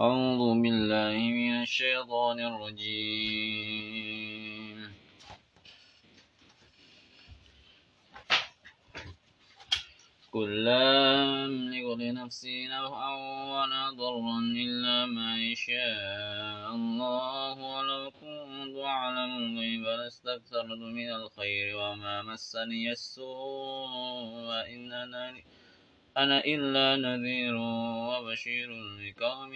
أعوذ بالله من الشيطان الرجيم. قل لا أملك لنفسي نفعا ولا ضرا إلا ما يشاء الله ولو كنت أعلم الغيب لاستكثرت من الخير وما مسني السوء إن أنا أنا إلا نذير وبشير لقوم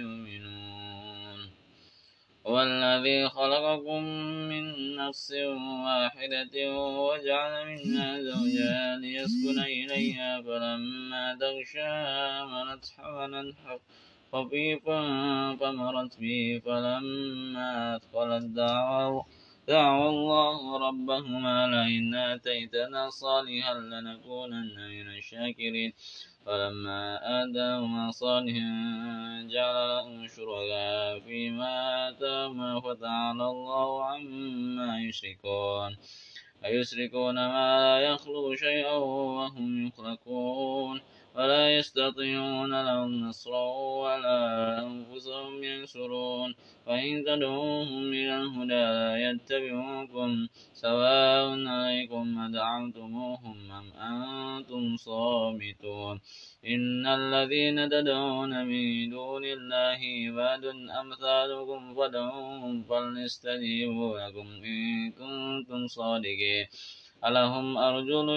يؤمنون. والذي خلقكم من نفس واحدة وجعل منها زوجها ليسكن إليها فلما تغشى حملت حملا خفيفا فمرت به فلما أثقلت دعوا دعوا الله ربهما لئن آتيتنا صالحا لنكونن من الشاكرين. فلما آتاهما صالحا جعل له شركاء فيما آتاهما فتعالى الله عما يشركون. أيشركون ما لا يخلق شيئا وهم يخلقون. ولا يستطيعون لهم نصرا ولا أنفسهم ينصرون. وإن تدعوهم إلى الهدى لا يتبعوكم سواء عليكم أدعوتموهم أم أنتم صامتون. إن الذين تدعون من دون الله عباد أمثالكم فادعوهم فليستجيبوا لكم إن كنتم صادقين. ألهم أرجل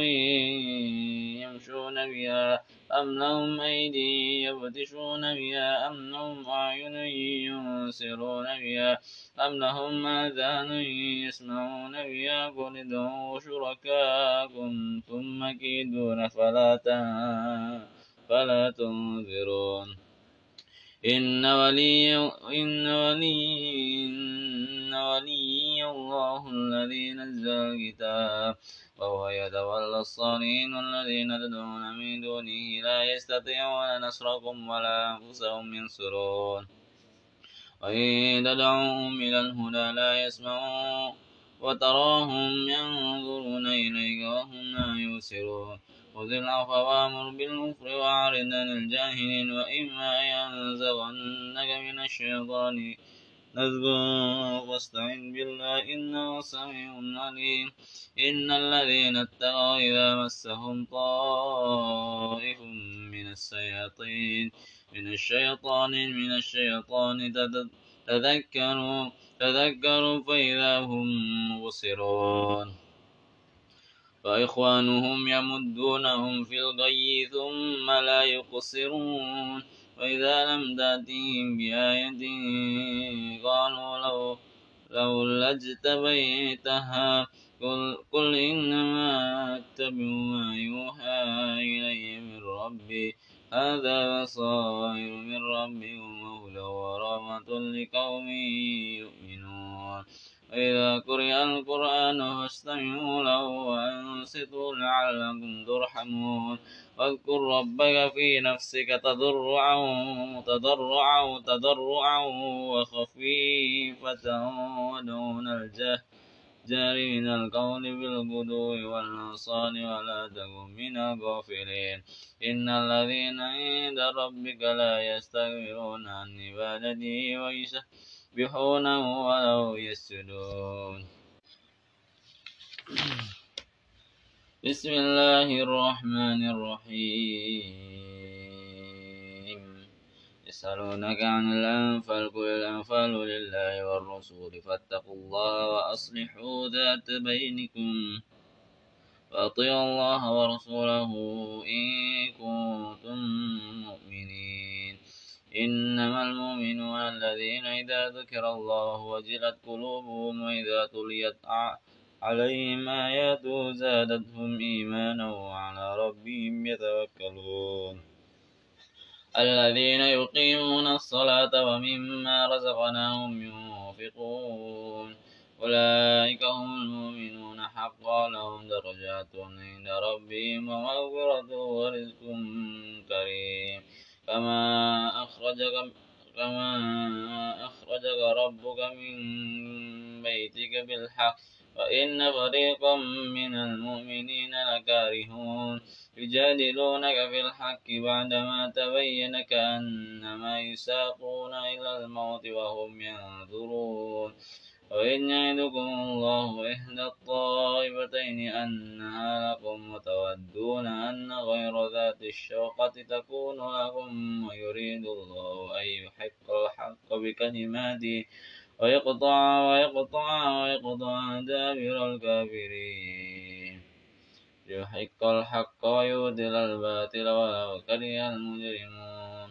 يمشون بها أم لهم أيدي يبطشون بها أم لهم أعين يبصرون بها أم لهم آذان يسمعون بها قل ادعوا شركاءكم ثم كيدون فلا فلا تنذرون إن ولي إن ولي إن ولي الله الذي نزل الكتاب وهو يتولى الصالحين والذين تدعون من دونه لا يستطيعون نصركم ولا أنفسهم ينصرون. وإن تدعوهم إلى الهدى لا يسمعون وتراهم ينظرون إليك وهم لا يبصرون. خذ العفو وأمر بالكفر وأعرض عن الجاهلين وإما ينزغنك من الشيطان نزغ فاستعن بالله إنه سميع عليم. إن الذين اتقوا إذا مسهم طائف من الشياطين من الشيطان من الشيطان تذكروا تذكروا فإذا هم مبصرون. فإخوانهم يمدونهم في الغي ثم لا يقصرون. وإذا لم تأتهم بآية قالوا لو لولا اجتبيتها قل, قل إنما أتبع ما يوحى إلي من ربي. هذا بصائر من ربي وهدى ورحمة لقوم يؤمنون. وإذا قرئ القرآن فاستمعوا له وأنصتوا لعلكم ترحمون. واذكر ربك في نفسك تضرعا تضرعا تضرعا وخفيفة ودون الجهر من القول بالغدو والآصال ولا تكن من الغافلين. إن الذين عند ربك لا يستكبرون عن عبادته ويسبحونه وله يسجدون. بسم الله الرحمن الرحيم. يسألونك عن الأنفال قل الأنفال لله والرسول فاتقوا الله وأصلحوا ذات بينكم. وأطيعوا الله ورسوله إن كنتم مؤمنين. إنما المؤمنون الذين إذا ذكر الله وجلت قلوبهم وإذا تليت عليهم آياته زادتهم إيمانا وعلى ربهم يتوكلون. الذين يقيمون الصلاة ومما رزقناهم ينفقون. أولئك هم المؤمنون. حقا لهم درجات عند ربهم ومغفرة ورزق كريم. كما أخرجك كما أخرجك ربك من بيتك بالحق. وإن فريقا من المؤمنين لكارهون. يجادلونك في الحق بعدما تبين كأنما يساقون إلى الموت وهم ينظرون. وإن يعدكم الله إحدى الطائفتين أنها لكم وتودون أن غير ذات الشوقة تكون لكم ويريد الله أن يحق الحق بكلماته. ويقطع ويقطع ويقطع دابر الكافرين. ليحق الحق ويبدل الباطل ولو كره المجرمون.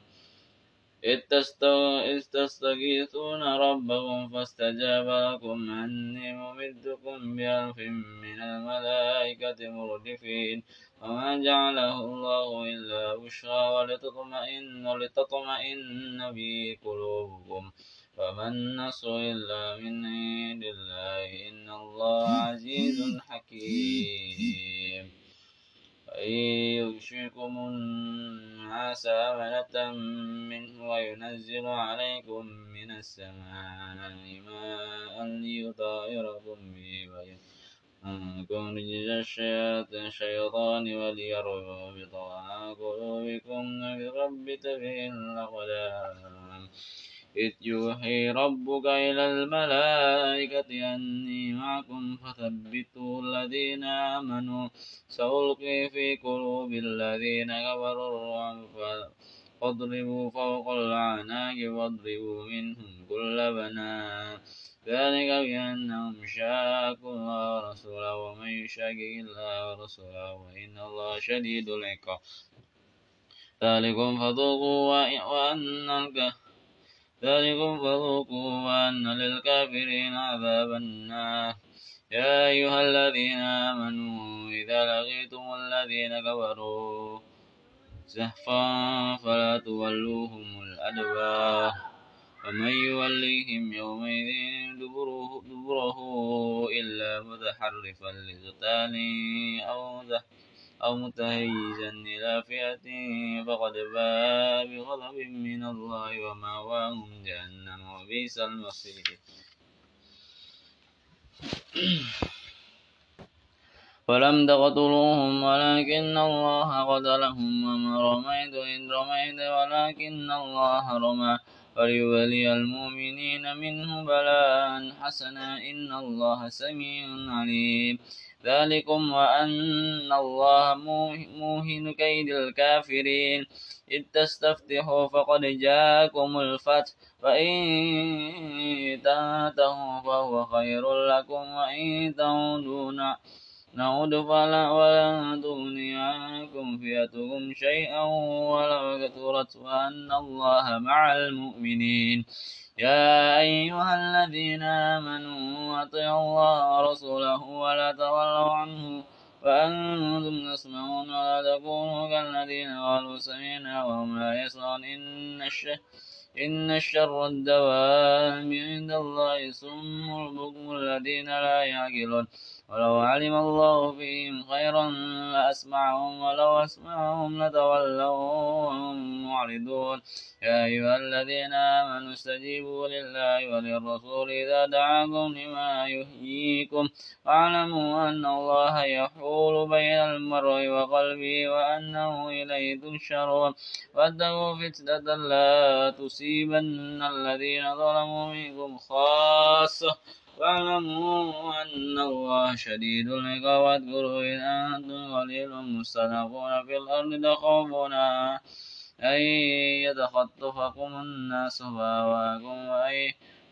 إذ تستغيثون ربكم فاستجاب لكم أني ممدكم بألف من الملائكة مردفين. وما جعله الله إلا بشرى ولتطمئن, ولتطمئن به قلوبكم. فما النصر إلا من عند الله إن الله عزيز حكيم وإن يغشكم الناس أمنة منه وينزل عليكم من السماء ماء ليطهركم به وينكم رجز الشيطان وليربط على قلوبكم ويثبت به الأقدام إذ يوحي ربك إلى الملائكة أني معكم فثبتوا الذين آمنوا. سألقي في قلوب الذين كفروا الرعب فاضربوا فوق الأعناق واضربوا منهم كل بنان ذلك بأنهم شاكوا الله ورسوله ومن يشاكك الله ورسوله وإن الله شديد العقاب. ذلكم فذوقوا وأن الكهف ذلكم فذوقوا وأن للكافرين عذاب النار. يا أيها الذين آمنوا إذا لقيتم الذين كفروا زحفا فلا تولوهم الأدبار. ومن يوليهم يومئذ دبره, دبره إلا متحرفا لقتال أو ذهب أو متهيزا إلى فئة فقد باء بغضب من الله ومأواهم جهنم وبئس المصير. فلم تقتلوهم ولكن الله قتلهم وما رميت إذ رميت ولكن الله رمى. وليبلي المؤمنين منه بلاء حسنا إن الله سميع عليم. ذلكم وأن الله موهن كيد الكافرين. إذ تستفتحوا فقد جاءكم الفتح فإن تنتهوا فهو خير لكم وإن تعودوا نعود فلا ولا تغني عنكم فئتكم شيئا ولو كثرت وأن الله مع المؤمنين. يا أيها الذين آمنوا أطيعوا الله ورسوله ولا تولوا عنه وأنتم تسمعون ولا تكونوا كالذين قالوا سمعنا وهم لا يسمعون. إن الشر إن الشر الدوام عند الله صم البكم الذين لا يعقلون. ولو علم الله فيهم خيرا لأسمعهم ولو أسمعهم لتولوا وهم معرضون. يا أيها الذين آمنوا استجيبوا لله وللرسول إذا دعاكم لما يحييكم. واعلموا أن الله يحول بين المرء وقلبه وأنه إليه تنشرون واتقوا فتنة لا تصيبن الذين ظلموا منكم خاصة. واعلموا أن الله شديد العقاب واذكروا إذ أنتم قليل مستضعفون في الأرض تخافون أن يتخطفكم الناس فآواكم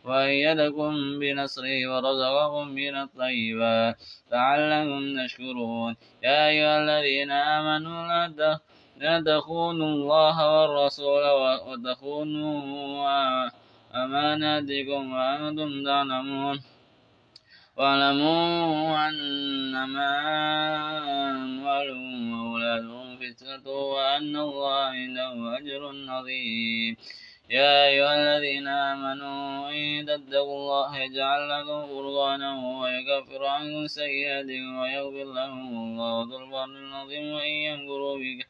وأيدكم بنصره ورزقكم من الطيبات لعلكم تشكرون. يا أيها الذين آمنوا لا تخونوا الله والرسول وتخونوا أماناتكم وأنتم تعلمون. واعلموا أنما أموالهم وأولادهم فتنة وأن الله عنده أجر عظيم. يا أيها الذين آمنوا إن تتقوا الله يجعل لكم فرقانا ويكفر عنكم سيئاتكم ويغفر لكم الله ذو الفضل العظيم وإن يمكروا بك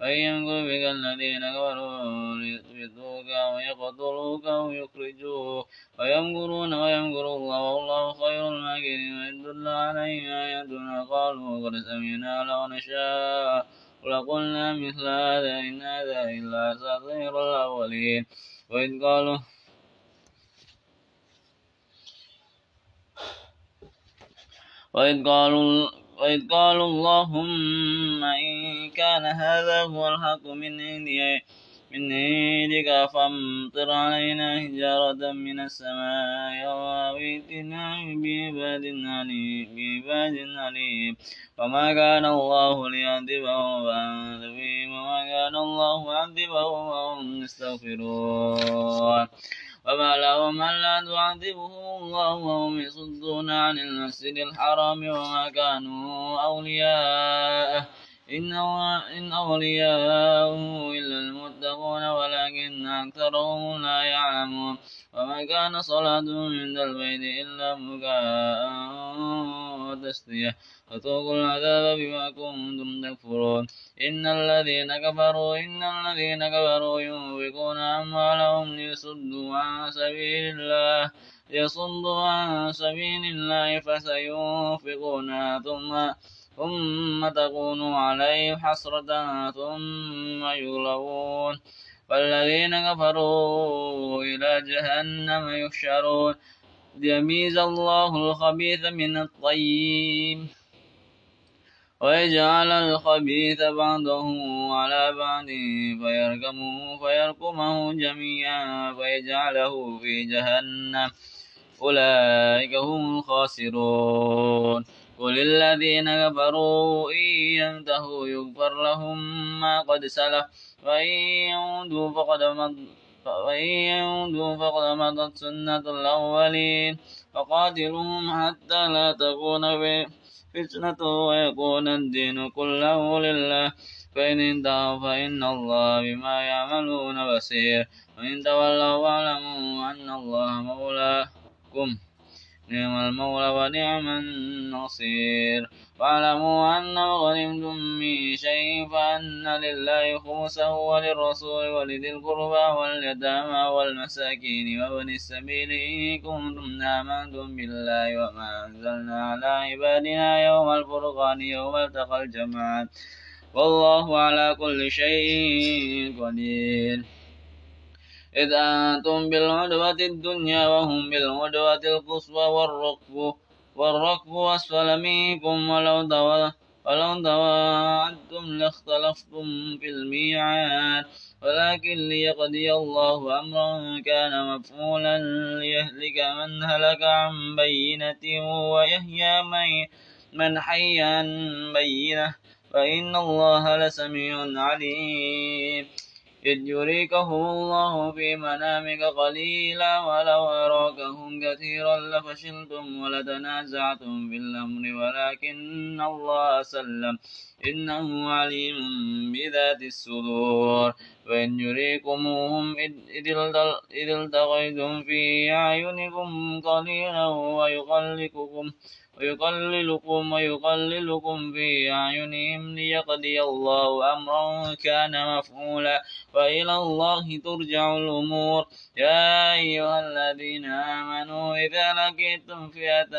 وإن يمكر بك الذين كفروا ليثبتوك ويقتلوك ويخرجوك ويمكرون ويمكر الله والله خير الماكرين وإن تتل عليهم آياتنا قالوا قد سمعنا لو نشاء لقلنا مثل هذا إن هذا إلا أساطير الأولين وإذ قالوا وإذ قالوا وإذ قالوا اللهم إن كان هذا هو الحق من عندي من عندك فامطر علينا حجارة من السماء أو ائتنا بعباد عليم. وما كان الله ليعذبهم وأنت وما كان الله معذبهم وهم يستغفرون. وما لهم ألا تعذبهم الله وهم يصدون عن المسجد الحرام وما كانوا أولياءه. إن إن إلا المتقون ولكن أكثرهم لا يعلمون. وما كان صلاتهم عند البيت إلا مكاء وتسلية فذوقوا العذاب بما كنتم تكفرون. إن الذين كفروا إن الذين كفروا ينفقون أموالهم ليصدوا عن سبيل الله. ليصدوا عن سبيل الله فسينفقونها ثم ثم تكون عليه حسرة ثم يغلبون والذين كفروا إلى جهنم يحشرون ليميز الله الخبيث من الطيب ويجعل الخبيث بعضه على بعض فيركمه فيركمه جميعا فيجعله في جهنم أولئك هم الخاسرون قل الذين كفروا إن ينتهوا يغفر لهم ما قد سلف وإن يعودوا فقد فإن يعودوا فقد مضت سنة الأولين فقاتلهم حتى لا تكون فتنة ويكون الدين كله لله فإن انتهوا فإن الله بما يعملون بصير وإن تولوا فاعلموا أن الله مولاكم نعم المولى ونعم النصير واعلموا أن غنمتم من شيء فأن لله خمسه وللرسول ولذي القربى واليتامى والمساكين وابن السبيل إن كنتم آمنتم بالله وما أنزلنا على عبادنا يوم الفرقان يوم التقى الجمعان والله على كل شيء قدير إذ أنتم بالعدوة الدنيا وهم بالعدوة القصوى والركب والركب أسفل منكم ولو دوا ولو تواعدتم لاختلفتم في الميعاد. ولكن ليقضي الله أمرا كان مفعولا ليهلك من هلك عن بينة ويحيى من من حي عن بينة. فإن الله لسميع عليم. إذ يريكهم الله في منامك قليلا ولو أراكهم كثيرا لفشلتم ولتنازعتم في الأمر ولكن الله سلم. إنه عليم بذات الصدور. وإن يريكموهم إذ التقيتم في أعينكم قليلا ويقلقكم. ويقللكم ويقللكم في أعينهم ليقضي الله أمرا كان مفعولا وإلى الله ترجع الأمور. يا أيها الذين آمنوا إذا لقيتم فئة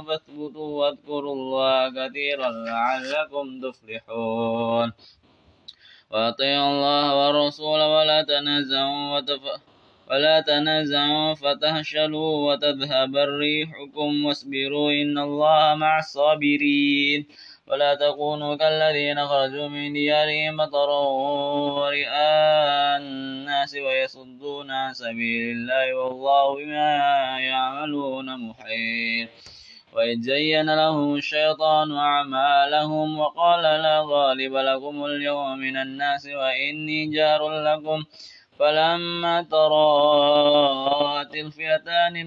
فاثبتوا واذكروا الله كثيرا لعلكم تفلحون. وأطيعوا الله والرسول ولا تنازعوا وتفأ ولا تنازعوا فتهشلوا وتذهب ريحكم واصبروا إن الله مع الصابرين. ولا تكونوا كالذين خرجوا من ديارهم بطرا ورئاء الناس ويصدون عن سبيل الله والله بما يعملون محيط. وإذ زين لهم الشيطان أعمالهم وقال لا غالب لكم اليوم من الناس وإني جار لكم. فلما تراءت الفئتان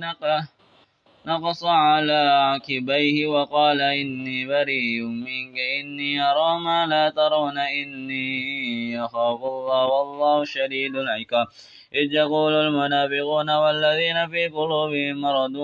نقص على عقبيه وقال إني بريء منك إني أرى ما لا ترون إني أخاف الله والله شديد العقاب. إذ يقول المنافقون والذين في قلوبهم مرض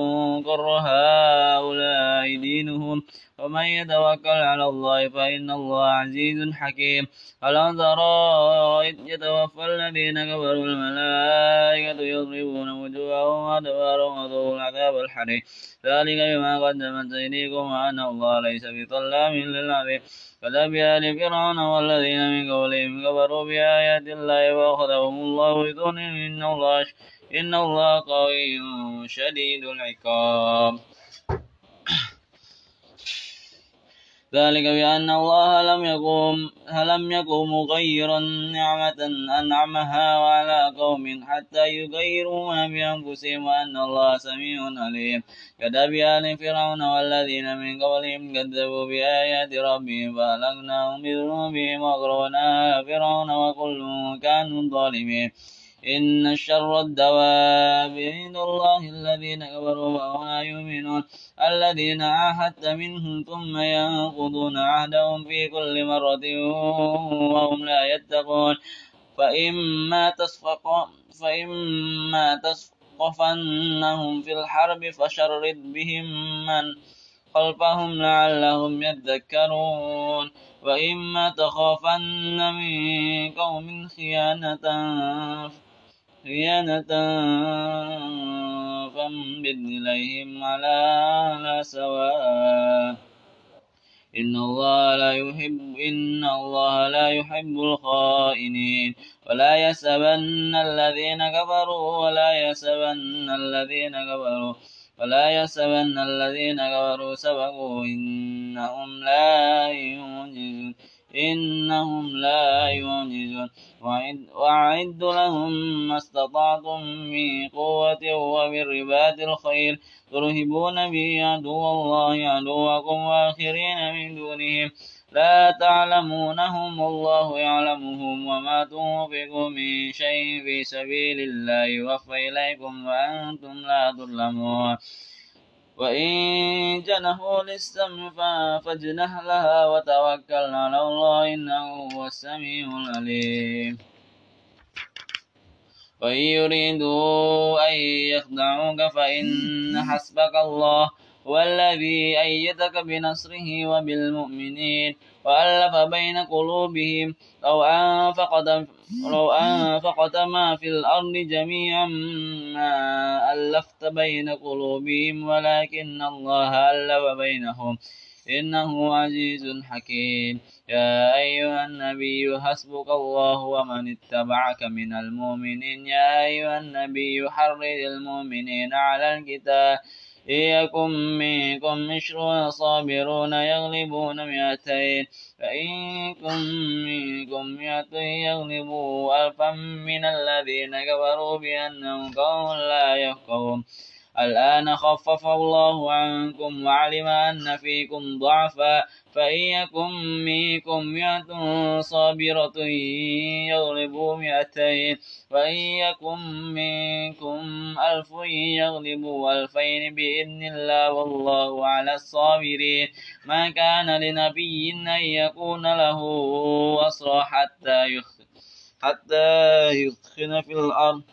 قر هؤلاء دينهم؟ ومن يتوكل على الله فإن الله عزيز حكيم. ألم ترى إذ يتوفى الذين كفروا الملائكة يضربون وجوههم وأدبارهم وذوقوا العذاب الحريق. ذلك بما قدمت أيديكم وأن الله ليس بظلام للعبيد. كذب آل فرعون والذين من قبلهم كفروا بآيات الله وأخذهم الله بظلمهم إن الله إن الله قوي شديد العقاب. ذلك بأن الله لم يقوم لم يقم مغيرا نعمة أنعمها على قوم حتى يغيروا ما بأنفسهم وأن الله سميع عليم. كداب آل فرعون والذين من قبلهم كذبوا بآيات ربهم فأهلكناهم بذنوبهم وأغرقنا فرعون وكل كانوا ظالمين. إن شر الدواب عند الله الذين كفروا وهم لا يؤمنون. الذين عاهدت منهم ثم ينقضون عهدهم في كل مرة وهم لا يتقون. فإما تصفق فإما تثقفنهم في الحرب فشرد بهم من خلفهم لعلهم يذكرون. وإما تخافن من قوم خيانة خيانة فانبذ إليهم على سواء. إن الله لا يحب إن الله لا يحب الخائنين. ولا يسبن الذين كفروا ولا يسبن الذين كفروا ولا يسبن الذين كفروا سبقوا. إنهم لا يعجزون إنهم لا يعجزون. وأعد لهم ما استطعتم من قوة ومن رباط الخير. ترهبون به عدو الله عدوكم وآخرين من دونهم. لا تعلمونهم الله يعلمهم وما تنفقوا من شيء في سبيل الله. يوفى إليكم وأنتم لا تظلمون. وإن جنحوا للسم فاجنح لها وتوكل على الله إنه هو السميع العليم. وإن يريدوا أن يخدعوك فإن حسبك الله هو الذي أيدك بنصره وبالمؤمنين. وألف بين قلوبهم لو أنفقت لو أنفقت ما في الأرض جميعا ما ألفت بين قلوبهم ولكن الله ألف بينهم. إنه عزيز حكيم. يا أيها النبي حسبك الله ومن اتبعك من المؤمنين. يا أيها النبي حرد المؤمنين على الكتاب يكن منكم عشرون صابرون يغلبون مئتين. فإن يكن منكم مئة يغلبوا ألفا من الذين كفروا بأنهم قوم لا يفقهون. الآن خفف الله عنكم وعلم أن فيكم ضعفا فإن يكن منكم مئة صابرة يغلبوا مئتين وإن يكن منكم ألف يغلبوا ألفين بإذن الله والله على الصابرين. ما كان لنبي أن يكون له أسرى حتى يخ حتى يثخن في الأرض.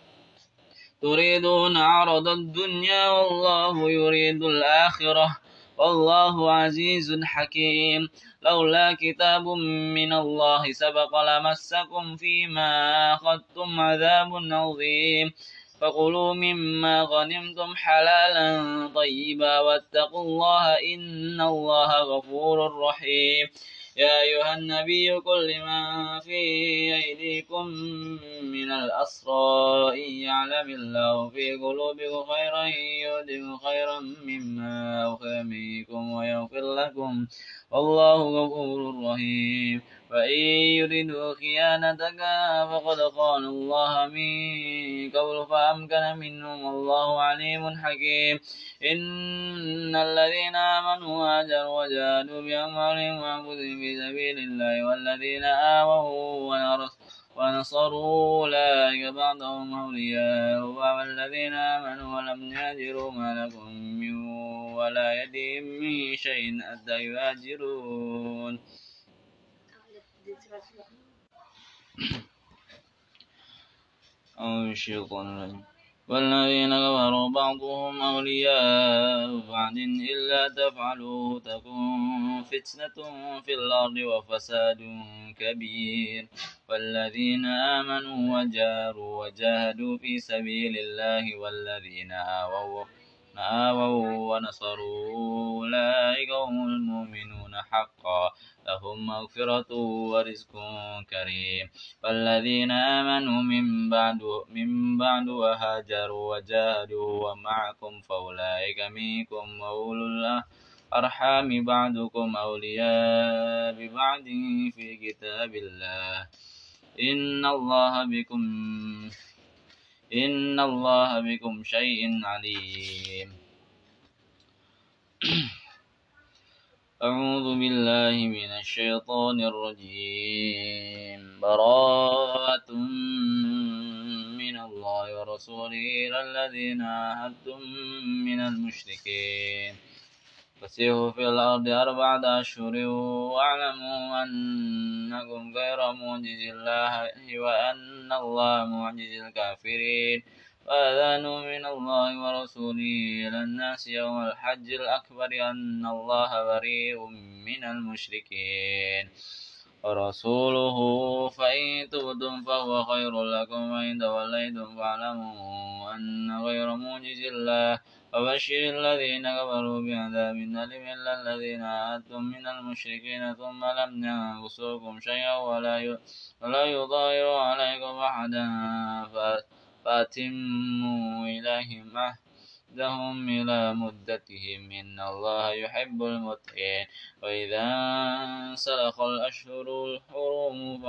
تريدون عرض الدنيا والله يريد الآخرة. والله عزيز حكيم. لولا كتاب من الله سبق لمسكم فيما أخذتم عذاب عظيم. فكلوا مما غنمتم حلالا طيبا. واتقوا الله إن الله غفور رحيم. يا أيها النبي قل لمن في أيديكم من الأسرى إن يعلم الله في قلوبكم خيرا يؤتكم خيرا مما أخذ منكم ويغفر لكم والله غفور رحيم وإن يردوا خيانتك فقد خان الله من قبل فأمكن منهم والله عليم حكيم. إن الذين آمنوا وهاجروا وجاهدوا بأموالهم وأنفسهم في سبيل الله والذين آووا ونصروا ونصروا أولئك بعضهم أولياء والذين آمنوا ولم يهاجروا ما لكم من ولايتهم من شيء حتى يهاجرون. أو الشيطان الرجيم. والذين كفروا بعضهم أولياء بعض إلا تفعلوا تكون فتنة في الأرض وفساد كبير. والذين آمنوا وجاروا وجاهدوا في سبيل الله والذين آووا آووا ونصروا أولئك هم المؤمنون حقا. لهم مغفرة ورزق كريم. والذين آمنوا من بعد من بعد وهاجروا وجاهدوا ومعكم فأولئك منكم وأولو الأرحام. بعضكم أولياء ببعض في كتاب الله. إن الله بكم إن الله بكم شيء عليم. أعوذ بالله من الشيطان الرجيم. براءة من الله ورسوله إلى الذين عاهدتم من المشركين. فسيروا في الأرض أربعة أشهر واعلموا أنكم غير معجز الله وأن الله معجز الكافرين. وأذان من الله ورسوله إلى الناس يوم الحج الأكبر أن الله بريء من المشركين. ورسوله فإن تبتم فهو خير لكم وإن توليتم فاعلموا أن غير معجز الله وبشر الذين كفروا بعذاب أليم إلا الذين عاهدتم من المشركين ثم لم ينقصوكم شيئا ولا ولا يظاهروا عليكم أحدا فأتموا إليهم عهدهم إلى مدتهم. إن الله يحب المتقين. وإذا انسلخ الأشهر الحرم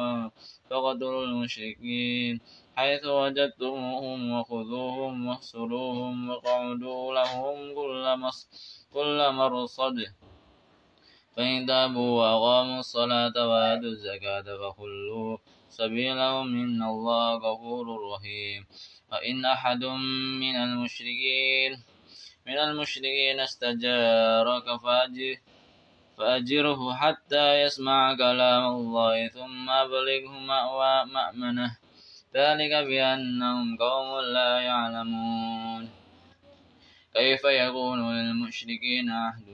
فقتلوا المشركين حيث وجدتموهم وخذوهم واحصروهم وقعدوا لهم كل مرصد. فإن تابوا وأقاموا الصلاة وآتوا الزكاة فخلوا سبيلهم. إن الله غفور رحيم. وإن أحد من المشركين من المشركين استجارك فأجره حتى يسمع كلام الله ثم أبلغه مأوى مأمنه. ذلك بأنهم قوم لا يعلمون. كيف يكون للمشركين عهد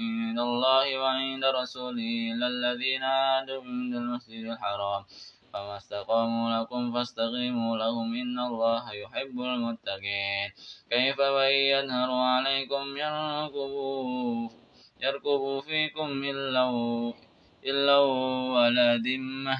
عند الله وعند رسوله إلا الذين عادوا عند المسجد الحرام؟ فما استقاموا لكم فاستقيموا لهم إن الله يحب المتقين كيف وإن يظهروا عليكم يركبوا يركبوا فيكم إلا إلا ولا ذمة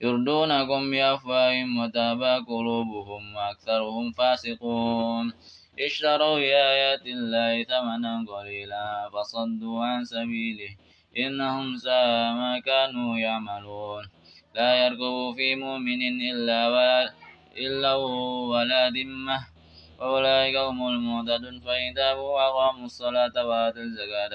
يردونكم بأفواههم وتابى قلوبهم وأكثرهم فاسقون اشتروا بآيات الله ثمنا قليلا فصدوا عن سبيله إنهم ساء ما كانوا يعملون. لا يرقبوا في مؤمن إلا ولا, إلا ولا ذمة. وأولئك هم المهتدون. فإن تابوا وأقاموا الصلاة وآتوا الزكاة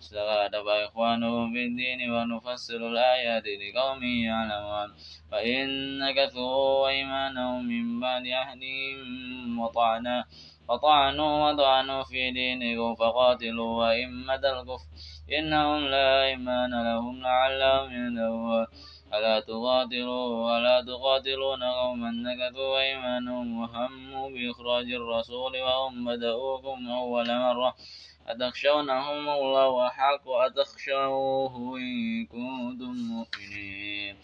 استغاث فإخوانهم في الدين ونفسر الآيات لقوم يعلمون. فإن نكثوا أيمانهم من بعد عهدهم وطعنا وطعنوا وطعنوا في دينكم فقاتلوا أئمة الكفر. إنهم لا إيمان لهم لعلهم ينتهون ألا تقاتلوا ولا تقاتلون قوما نكثوا أيمانهم وهموا بإخراج الرسول وهم بدؤوكم أول مرة. أتخشونهم الله أحق أتخشوه إن كنتم مؤمنين.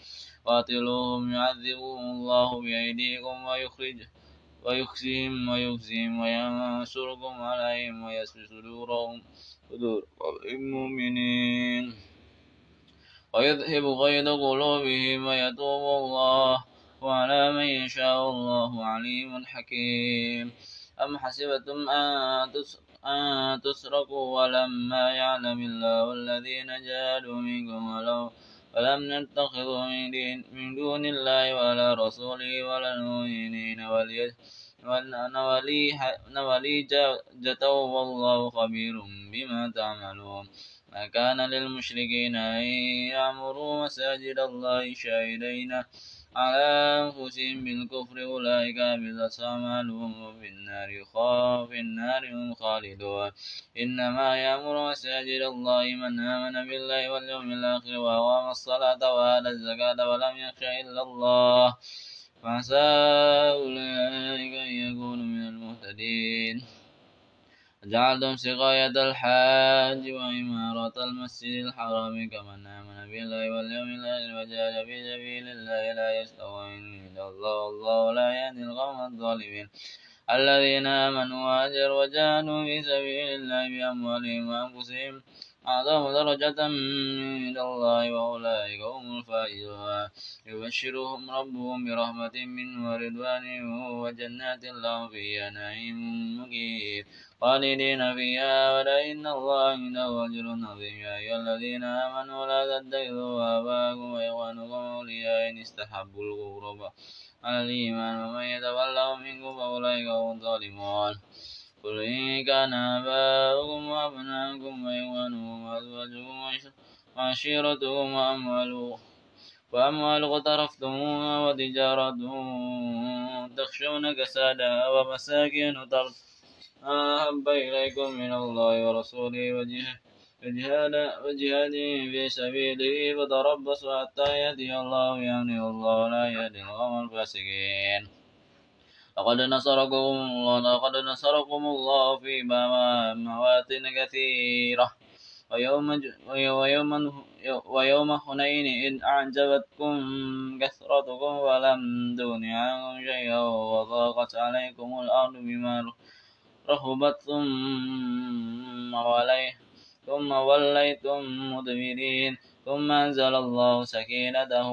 قاتلوهم يعذبهم الله بأيديكم ويخرج ويخزيهم ويخزيهم وينصركم عليهم ويسر صدورهم. صدور المؤمنين. ويذهب غيظ قلوبهم ويتوب الله. وعلى من يشاء الله عليم حكيم. أم حسبتم أن تسرقوا ولما يعلم الله الذين جاهدوا منكم ولو ولم نتخذوا من, دون الله ولا رسوله ولا المؤمنين نولي جته والله خبير بما تعملون. ما كان للمشركين أن يعمروا مساجد الله شاهدين على أنفسهم بالكفر أولئك حبطت أعمالهم وفي النار خاف النار هم خالدون إنما يأمر مساجد الله من آمن بالله واليوم الآخر وأقام الصلاة وآتى الزكاة ولم يخش إلا الله فعسى أولئك أن يكونوا من المهتدين جعلتم سقاية الحاج وإمارة المسجد الحرام كمن آمن بالله واليوم الآخر وجاهد في سبيل الله لا يستوون عند الله والله لا يهدي القوم الظالمين. الذين آمنوا وهاجروا وجاهدوا في سبيل الله بأموالهم وأنفسهم أعظم درجة من الله وأولئك هم الفائزون. يبشرهم ربهم برحمة منه ورضوان وجنات لهم فيها نعيم مقيم خالدين فيها ولئن الله عنده أجر عظيم يا أيها الذين آمنوا لا تتخذوا آباءكم وإخوانكم أولياء إن استحبوا الكفر على الإيمان ومن يتولهم منكم فأولئك هم الظالمون. قل إن كان آباؤكم وأبناؤكم وإخوانكم وأزواجكم وعشيرتكم وأموال وأموال اقترفتموها وتجارة تخشون كسادها ومساكن أحب إليكم من الله ورسوله وجهاد وجهاد في سبيله فتربصوا حتى يأتي الله بأمره والله لا يهدي القوم الفاسقين. لقد نصركم الله لقد نصركم الله في مواطن كثيرة. ويوم ويوم ويوم حنين إذ أعجبتكم كثرتكم ولم تغن عنكم شيئا وضاقت عليكم الأرض بما رهبت ثم ولي ثم وليتم مدبرين. ثم أنزل الله سكينته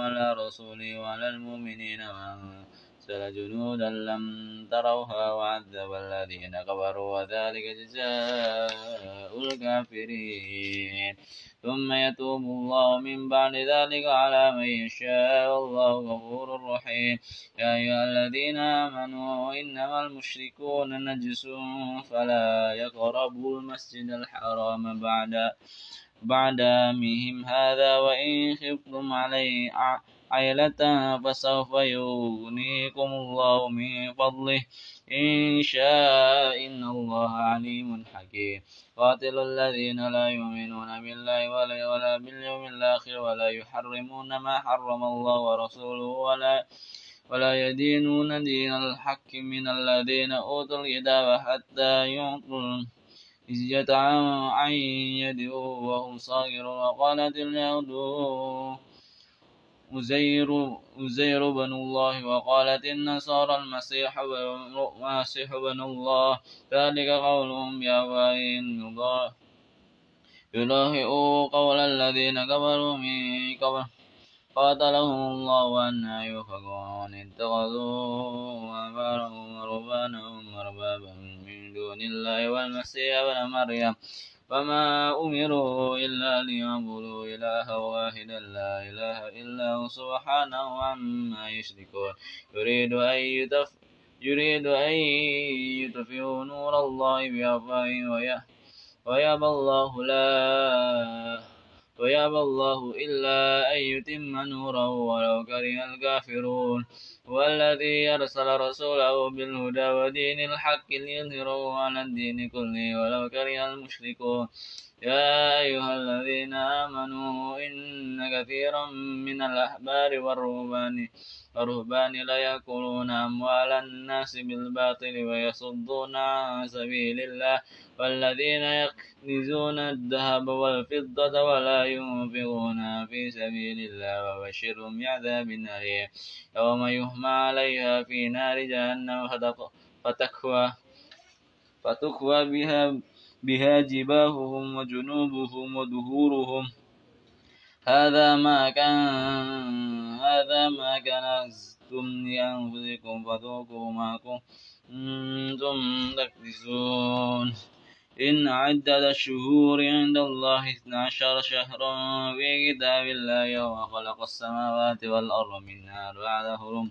على رسوله وعلى المؤمنين وأنزل جنودا لم تروها وعذب الذين كفروا وذلك جزاء الكافرين. ثم يتوب الله من بعد ذلك على من يشاء والله غفور رحيم. يا أيها الذين آمنوا إنما المشركون نجس فلا يقربوا المسجد الحرام بعد بعد مهم هذا وإن خفتم عليه عيلة فسوف يغنيكم الله من فضله. إن شاء إن الله عليم حكيم. قاتلوا الذين لا يؤمنون بالله ولا, ولا باليوم الآخر ولا يحرمون ما حرم الله ورسوله ولا ولا يدينون دين الحق من الذين أوتوا الكتاب حتى يعطوا الجزية عن يد وهم صاغرون. وقالت اليهود أزير أزير بن الله وقالت النصارى المسيح المسيح بن الله. ذلك قولهم بأفواههم يضاهئوا قول الذين كفروا من قبل. قاتلهم الله أنا يؤفكون اتخذوا أحبارهم ورهبانهم أربابا من دون الله. والمسيح ابن مريم. وما أمروا إلا ليعبدوا إلها واحدا لا إله إلا هو سبحانه عما يشركون. يريد أن يتف يريد أن يطفئوا نور الله بأفواههم ويأبى الله لا ويأبى الله إلا أن يتم نوره ولو كره الكافرون. والذي أرسل رسوله بالهدى ودين الحق ليظهره على الدين كله ولو كره المشركون. يا أيها الذين آمنوا إن كثيرا من الأحبار والرهبان والرهبان ليأكلون أموال الناس بالباطل ويصدون عن سبيل الله والذين يكنزون الذهب والفضة ولا ينفقون في سبيل الله وبشرهم بعذاب أليم. يوم يهمى عليها في نار جهنم فتكوى فتكوى بها بها جباههم وجنوبهم وظهورهم هذا ما كان هذا ما كنزتم لأنفسكم فذوقوا ما كنتم تكنزون. إن عدد الشهور عند الله اثنا عشر شهرا في كتاب الله يوم خلق السماوات والأرض منها أربعة هرم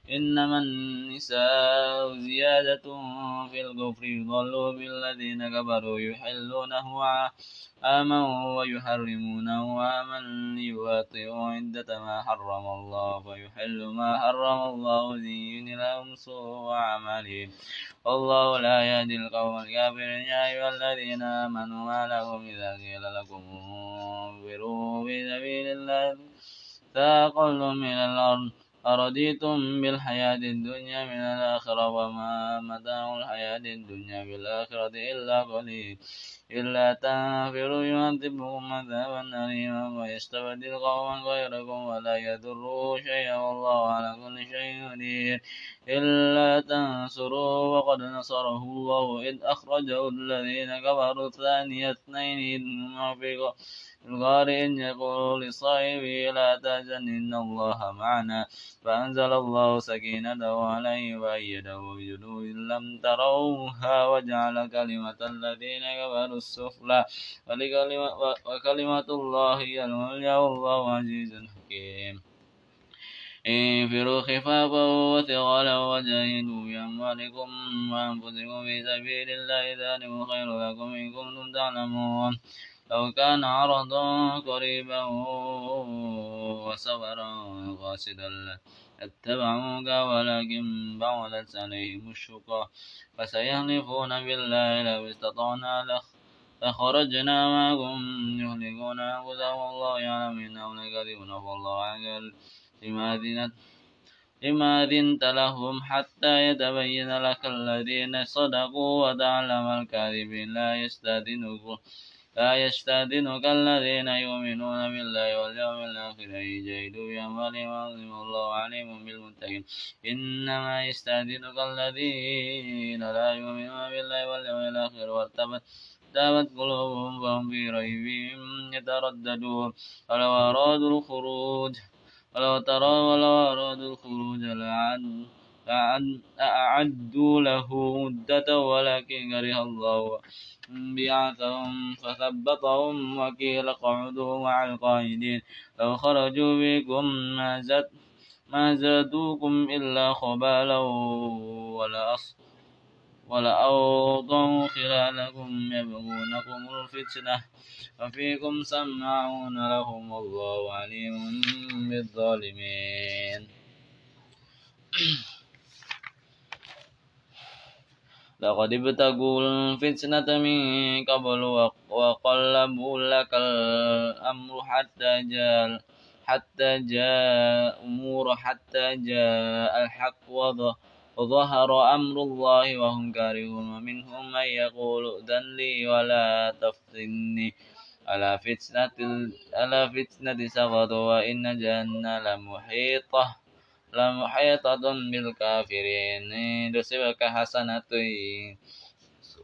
إنما النساء زيادة في الكفر يضلوا بالذين كفروا يحلونه عاما ويحرمونه عاما ليواطئوا عدة ما حرم الله فيحل ما حرم الله ليين لهم سوء أعمالهم والله لا يهدي القوم الكافرين يا أيها الذين آمنوا ما لكم إذا قيل لكم انفروا في سبيل الله ثاقلتم من الأرض. أرضيتم بالحياة الدنيا من الآخرة وما متاع الحياة الدنيا بالآخرة إلا قليل. إلا تنفروا يعذبكم عذابا أليما ويستبدل قوما غيركم ولا يضروا شيئا والله على كل شيء قدير. إلا تنصروا وقد نصره الله إذ أخرجه الذين كفروا ثاني اثنين إذ في الغار إن يقول لصاحبه لا تحزن إن الله معنا. فأنزل الله سكينته عليه وأيده بجنود لم تروها وجعل كلمة الذين كفروا السفلى وكلمة الله هي العليا والله عزيز حكيم انفروا خفافا وثقالا وجاهدوا بأموالكم وأنفسكم في سبيل الله ذلكم خير لكم إن كنتم تعلمون. لو كان عرضا قريبا وسفرا قاصدا اتبعوك ولكن بعدت عليهم الشقى. فسيحلفون بالله لو استطعنا لخرجنا معكم يهلكون أنفسهم والله يعلم إنهم لكاذبون فالله عنك لما أذنت لما أذنت لهم حتى يتبين لك الذين صدقوا وتعلم الكاذبين. لا يستأذنكم لا يستأذنك الذين يؤمنون بالله واليوم الآخر. أن يجاهدوا بأموالهم وأنفسهم الله عليم بالمتقين. إنما يستأذنك الذين لا يؤمنون بالله واليوم الآخر. وارتبت تابت قلوبهم فهم في ريبهم يترددون. ولو أرادوا الخروج ولو ترى ولو أرادوا الخروج لعدوا أعدوا له مدة ولكن كره الله. بعثهم فثبطهم وكيل قعدوا مع القائدين لو خرجوا بكم ما زاد ما زادوكم إلا خبالا ولأص ولأوضعوا خلالكم يبغونكم الفتنة وفيكم سماعون لهم والله عليم بالظالمين. لقد ابتغوا الفتنة من قبل وقلبوا لك الأمر حتى جاء حتى جاء أمور حتى جاء الحق وظهر أمر الله وهم كارهون. ومنهم من يقول ائذن لي ولا تفتني. على فتنة على فتنة سقط وإن جهنم لمحيطة. لمحيطة بالكافرين. إن تصبك حسنة.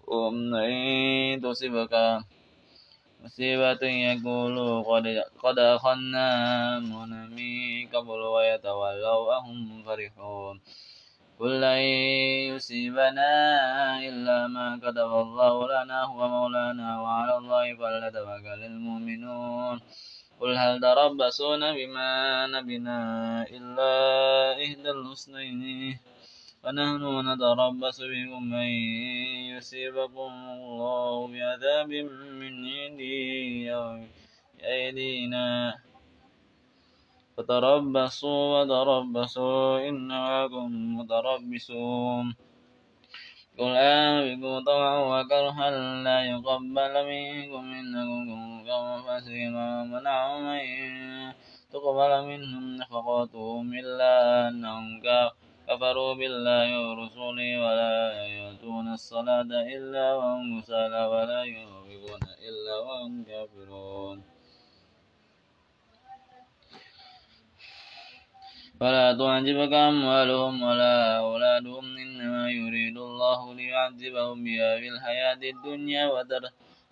إن مصيبة يقولوا قد قد أخذنا من قبل ويتولوا وهم فرحون قل لن يصيبنا إلا ما كتب الله لنا هو مولانا وعلى الله فليتوكل المؤمنون. قل هل تربصون بما نبنا إلا إحدى الحسنين؟ ونحن نتربص بكم أن يصيبكم الله بعذاب من عندي أو بأيدينا. فتربصوا وتربصوا إن معكم متربصون. قل آمنوا طوعا وكرها لا يقبل منكم إنكم قوم فاسقين ومنعوا من تقبل منهم نفقاتهم إلا أنهم كفروا بالله ورسوله ولا يؤتون الصلاة إلا وهم كسالى ولا ينفقون إلا وهم كافرون. فلا تعجبك أموالهم ولا أولادهم إنما يريد الله ليعذبهم بها في الحياة الدنيا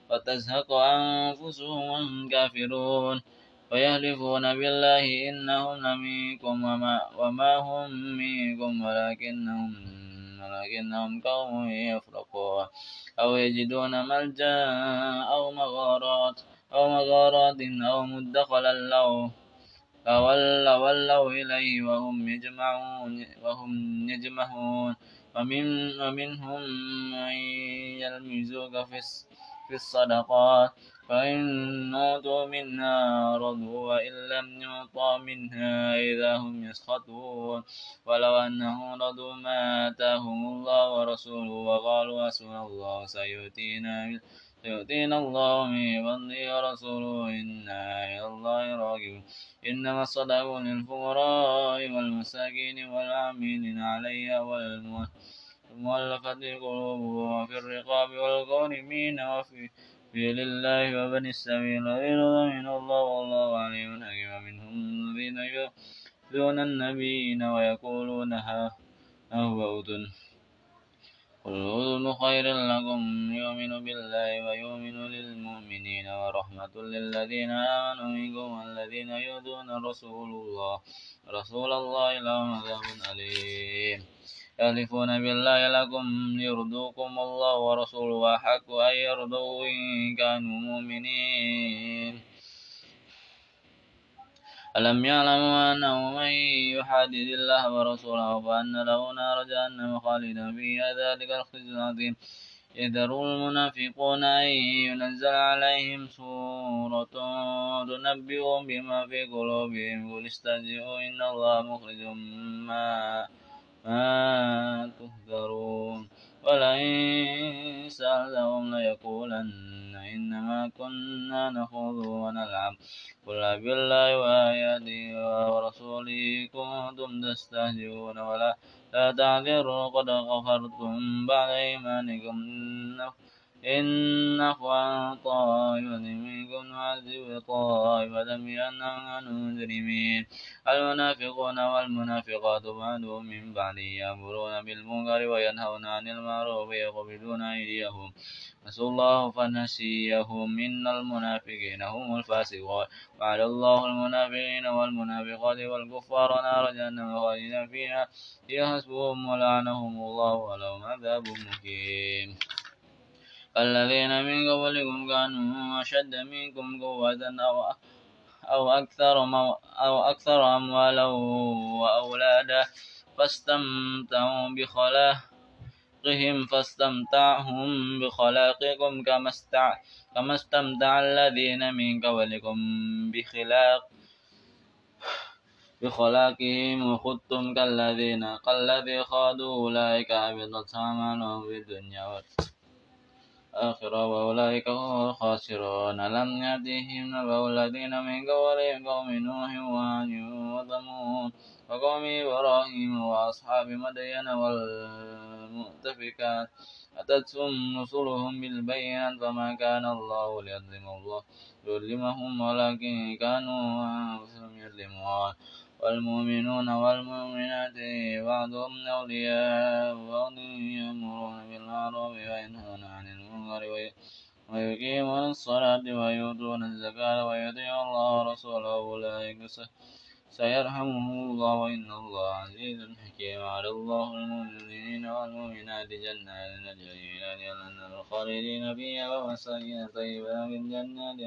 وتزهق أنفسهم وهم كافرون. ويحلفون بالله إنهم لمنكم وما, وما هم منكم ولكنهم ولكنهم قوم يفرقون. أو يجدون ملجأ أو مغارات أو مغارات أو مدخلا له فولوا ولوا إليه وهم يجمعون وهم يجمعون ومن ومنهم من يلمزوك في في الصدقات فإن نوتوا منها رضوا وإن لم يعطوا منها إذا هم يسخطون ولو أنهم رضوا ما آتاهم الله ورسوله وقالوا حسبنا الله سيؤتينا سيؤتينا الله من فضله ورسوله إنا إلى الله راغبون إنما الصدقون للفقراء والمساكين والعاملين عليها والمؤلفة قلوبهم وفي الرقاب والغارمين وفي في لله وبني السبيل ويرضى من الله والله عليم حكيم منهم الذين يؤذون النبيين ويقولون ها هو أذن قل أذن خير لكم يؤمن بالله ويؤمن للمؤمنين ورحمة للذين آمنوا منكم والذين يؤذون رسول الله رسول الله لهم عذاب أليم. يحلفون بالله لكم ليرضوكم الله ورسوله أحق أن يرضوا إن كانوا مؤمنين. ألم يعلموا أنه من يحادد الله ورسوله فأن له نار جهنم خالدا فيها ذلك الخزي العظيم. يذر المنافقون أن ينزل عليهم سورة تنبئهم بما في قلوبهم. قل استهزئوا إن الله مخرج ما ما تهذرون ولئن سألهم ليقولن إنما كنا نخوض ونلعب. قل بالله وآياته ورسوله كنتم تستهزئون ولا لا تعذروا قد غفرتم بعد إيمانكم. إن عن طائفة منكم نعذب طائفة بأنهم كانوا مجرمين المنافقون والمنافقات بعضهم من بعد يأمرون بالمنكر وينهون عن المعروف ويقبضون أيديهم نسوا الله فنسيهم إن المنافقين هم الفاسقون وعلى الله المنافقين والمنافقات والكفار نار جهنم خالدين فيها هي حسبهم ولعنهم الله ولهم عذاب مقيم الذين من قبلكم كانوا أشد منكم قوة أو أو أكثر أو أكثر أموالا وأولادا فاستمتعوا بخلاقهم فاستمتعهم بخلاقكم كما استع كما استمتع الذين من قبلكم بخلاق بخلاقهم. وخذتم كالذين كالذي خاضوا أولئك أبطت أعمالهم في الدنيا والآخرة الآخرة وأولئك هم الخاسرون. لم يأتهم نبأ الذين من قبلهم قوم نوح وعاد وثمود وقوم إبراهيم وأصحاب مدين والمؤتفكات. أتتهم رسلهم بالبينات فما كان الله ليظلم الله يظلمهم ولكن كانوا أنفسهم يظلمون. والمؤمنون والمؤمنات بعضهم أولياء بعض يأمرون بالمعروف وينهون عن المنكر ويقيمون الصلاة ويؤتون الزكاة ويطيعون الله ورسوله أولئك سيرحمهم الله وإن الله عزيز حكيم. على الله المؤمنين والمؤمنات جنات تجري من الأنهار خالدين فيها ومساكن طيبة في الجنات.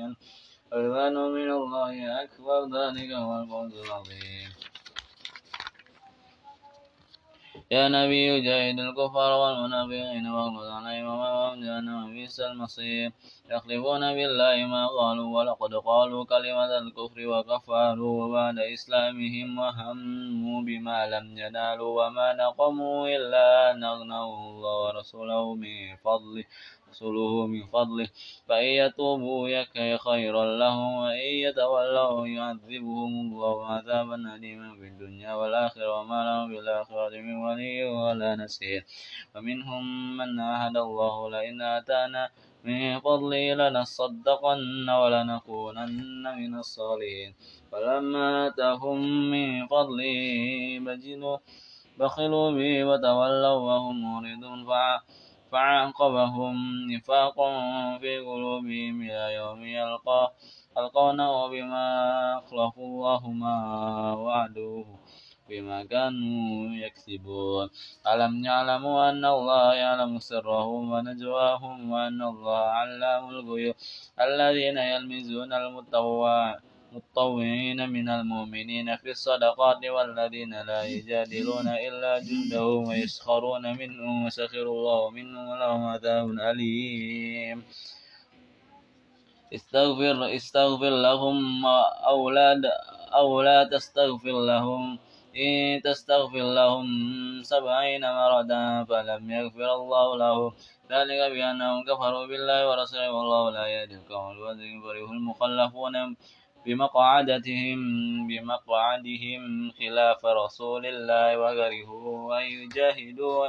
رضوان من الله أكبر ذلك هو الفوز العظيم. يا نبي جاهد الكفار والمنافقين واغلظ عليهم ومأواهم جهنم بئس المصير. يخلفون بالله ما قالوا ولقد قالوا كلمة الكفر وكفروا بعد إسلامهم وهموا بما لم ينالوا وما نقموا إلا أن أغنوا الله ورسوله من فضله رسوله من فضله. فإن يتوبوا يكي خيرا لهم وإن يتولوا يعذبهم الله عذابا أليما في الدنيا والآخرة وما لهم في الآخرة من ولي ولا نسير ومنهم من عهد الله لئن آتانا من فضله لنصدقن ولنكونن من الصالحين. فلما آتاهم من فضله بجلوا بخلوا به وتولوا وهم معرضون. فعاقبهم نفاقا في قلوبهم إلى يوم يلقى يلقونه بما أخلفوا الله ما وعدوه. بما كانوا يكسبون. ألم يعلموا أن الله يعلم سرهم ونجواهم وأن الله علام الغيوب؟ الذين يلمزون المطوعين من المؤمنين في الصدقات والذين لا يجادلون إلا جندهم ويسخرون منهم وسخر الله منهم ولهم عذاب أليم. استغفر استغفر لهم أولاد أو لا تستغفر لهم. إن تستغفر لهم سبعين مرة فلم يغفر الله لهم ذلك بأنهم كفروا بالله ورسوله والله لا يهدي القوم الفاسقين. فرح المخلفون بمقعدتهم بمقعدهم خلاف رسول الله وكرهوا أن يجاهدوا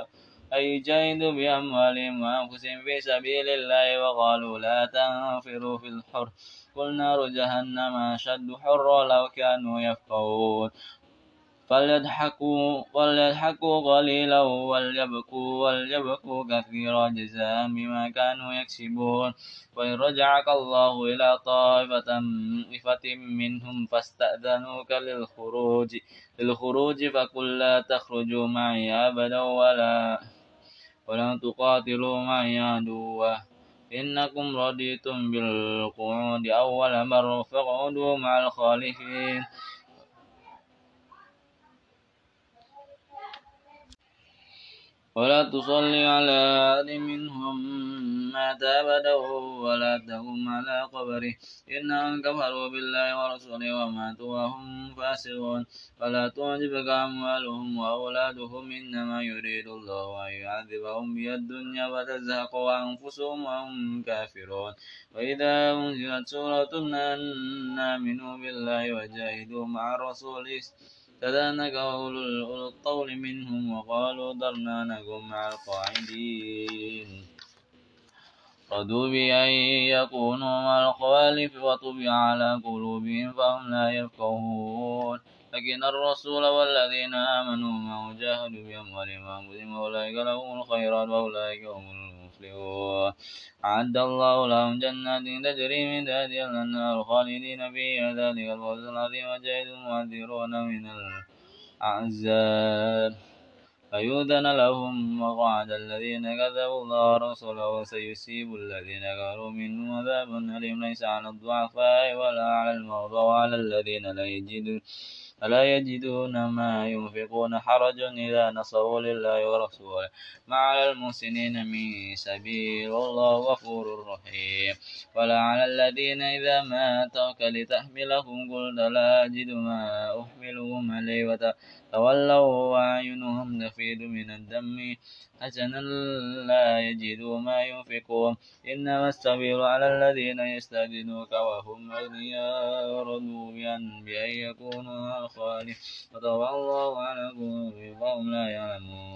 أن يجاهدوا بأموالهم وأنفسهم في سبيل الله وقالوا لا تنفروا في الحر. قل نار جهنم أشد حرا لو كانوا يفقهون. فليضحكوا فليضحكوا قليلا وليبكوا وليبكوا كثيرا جزاء بما كانوا يكسبون. وإن رجعك الله إلى طائفة منهم فاستأذنوك للخروج للخروج فقل لا تخرجوا معي أبدا ولا ولن تقاتلوا معي عدوا. إنكم رضيتم بالقعود. أول مرة فاقعدوا مع الخالفين. ولا تصلي على أحد منهم مات أبدا ولا تقم على قبره. إنهم كفروا بالله ورسوله وماتوا وهم فاسقون. فلا تعجبك أموالهم وأولادهم إنما يريد الله أن يعذبهم بها الدنيا وتزهق أنفسهم وهم كافرون. وإذا أنزلت سورة أن آمنوا بالله وجاهدوا مع الرسول كذلك أولو الطول منهم وقالوا ذرنا نكن مع القاعدين. رضوا بأن يكونوا مع الخوالف وطبع على قلوبهم فهم لا يفقهون. لكن الرسول والذين آمنوا معه جاهدوا بأموالهم وأنفسهم أولئك لهم الخيرات وأولئك هم المفلحون أعد الله لهم جنات تجري من تحتها الأنهار خالدين فيها. ذلك الفوز العظيم. وجاهد المؤذرون من الأعزاب فيؤذن لهم وقعد الذين كذبوا الله ورسوله وسيصيب الذين كفروا منهم عذاب أليم. ليس على الضعفاء ولا على المرضى وعلى الذين لا يجدون. ألا يجدون ما ينفقون حرج إذا نصروا لله ورسوله؟ ما على المحسنين من سبيل والله غفور رحيم. ولا على الذين إذا ما أتوك لتحملهم قلت لا أجد ما أحملهم عليه تولوا وأعينهم تفيض من الدم. حسنا لا يجدوا ما ينفقون. إنما السبيل على الذين يستأذنوك وهم أغنياء. رضوا بأن بأن يكونوا وطبع الله على قلوبهم لا يعلمون.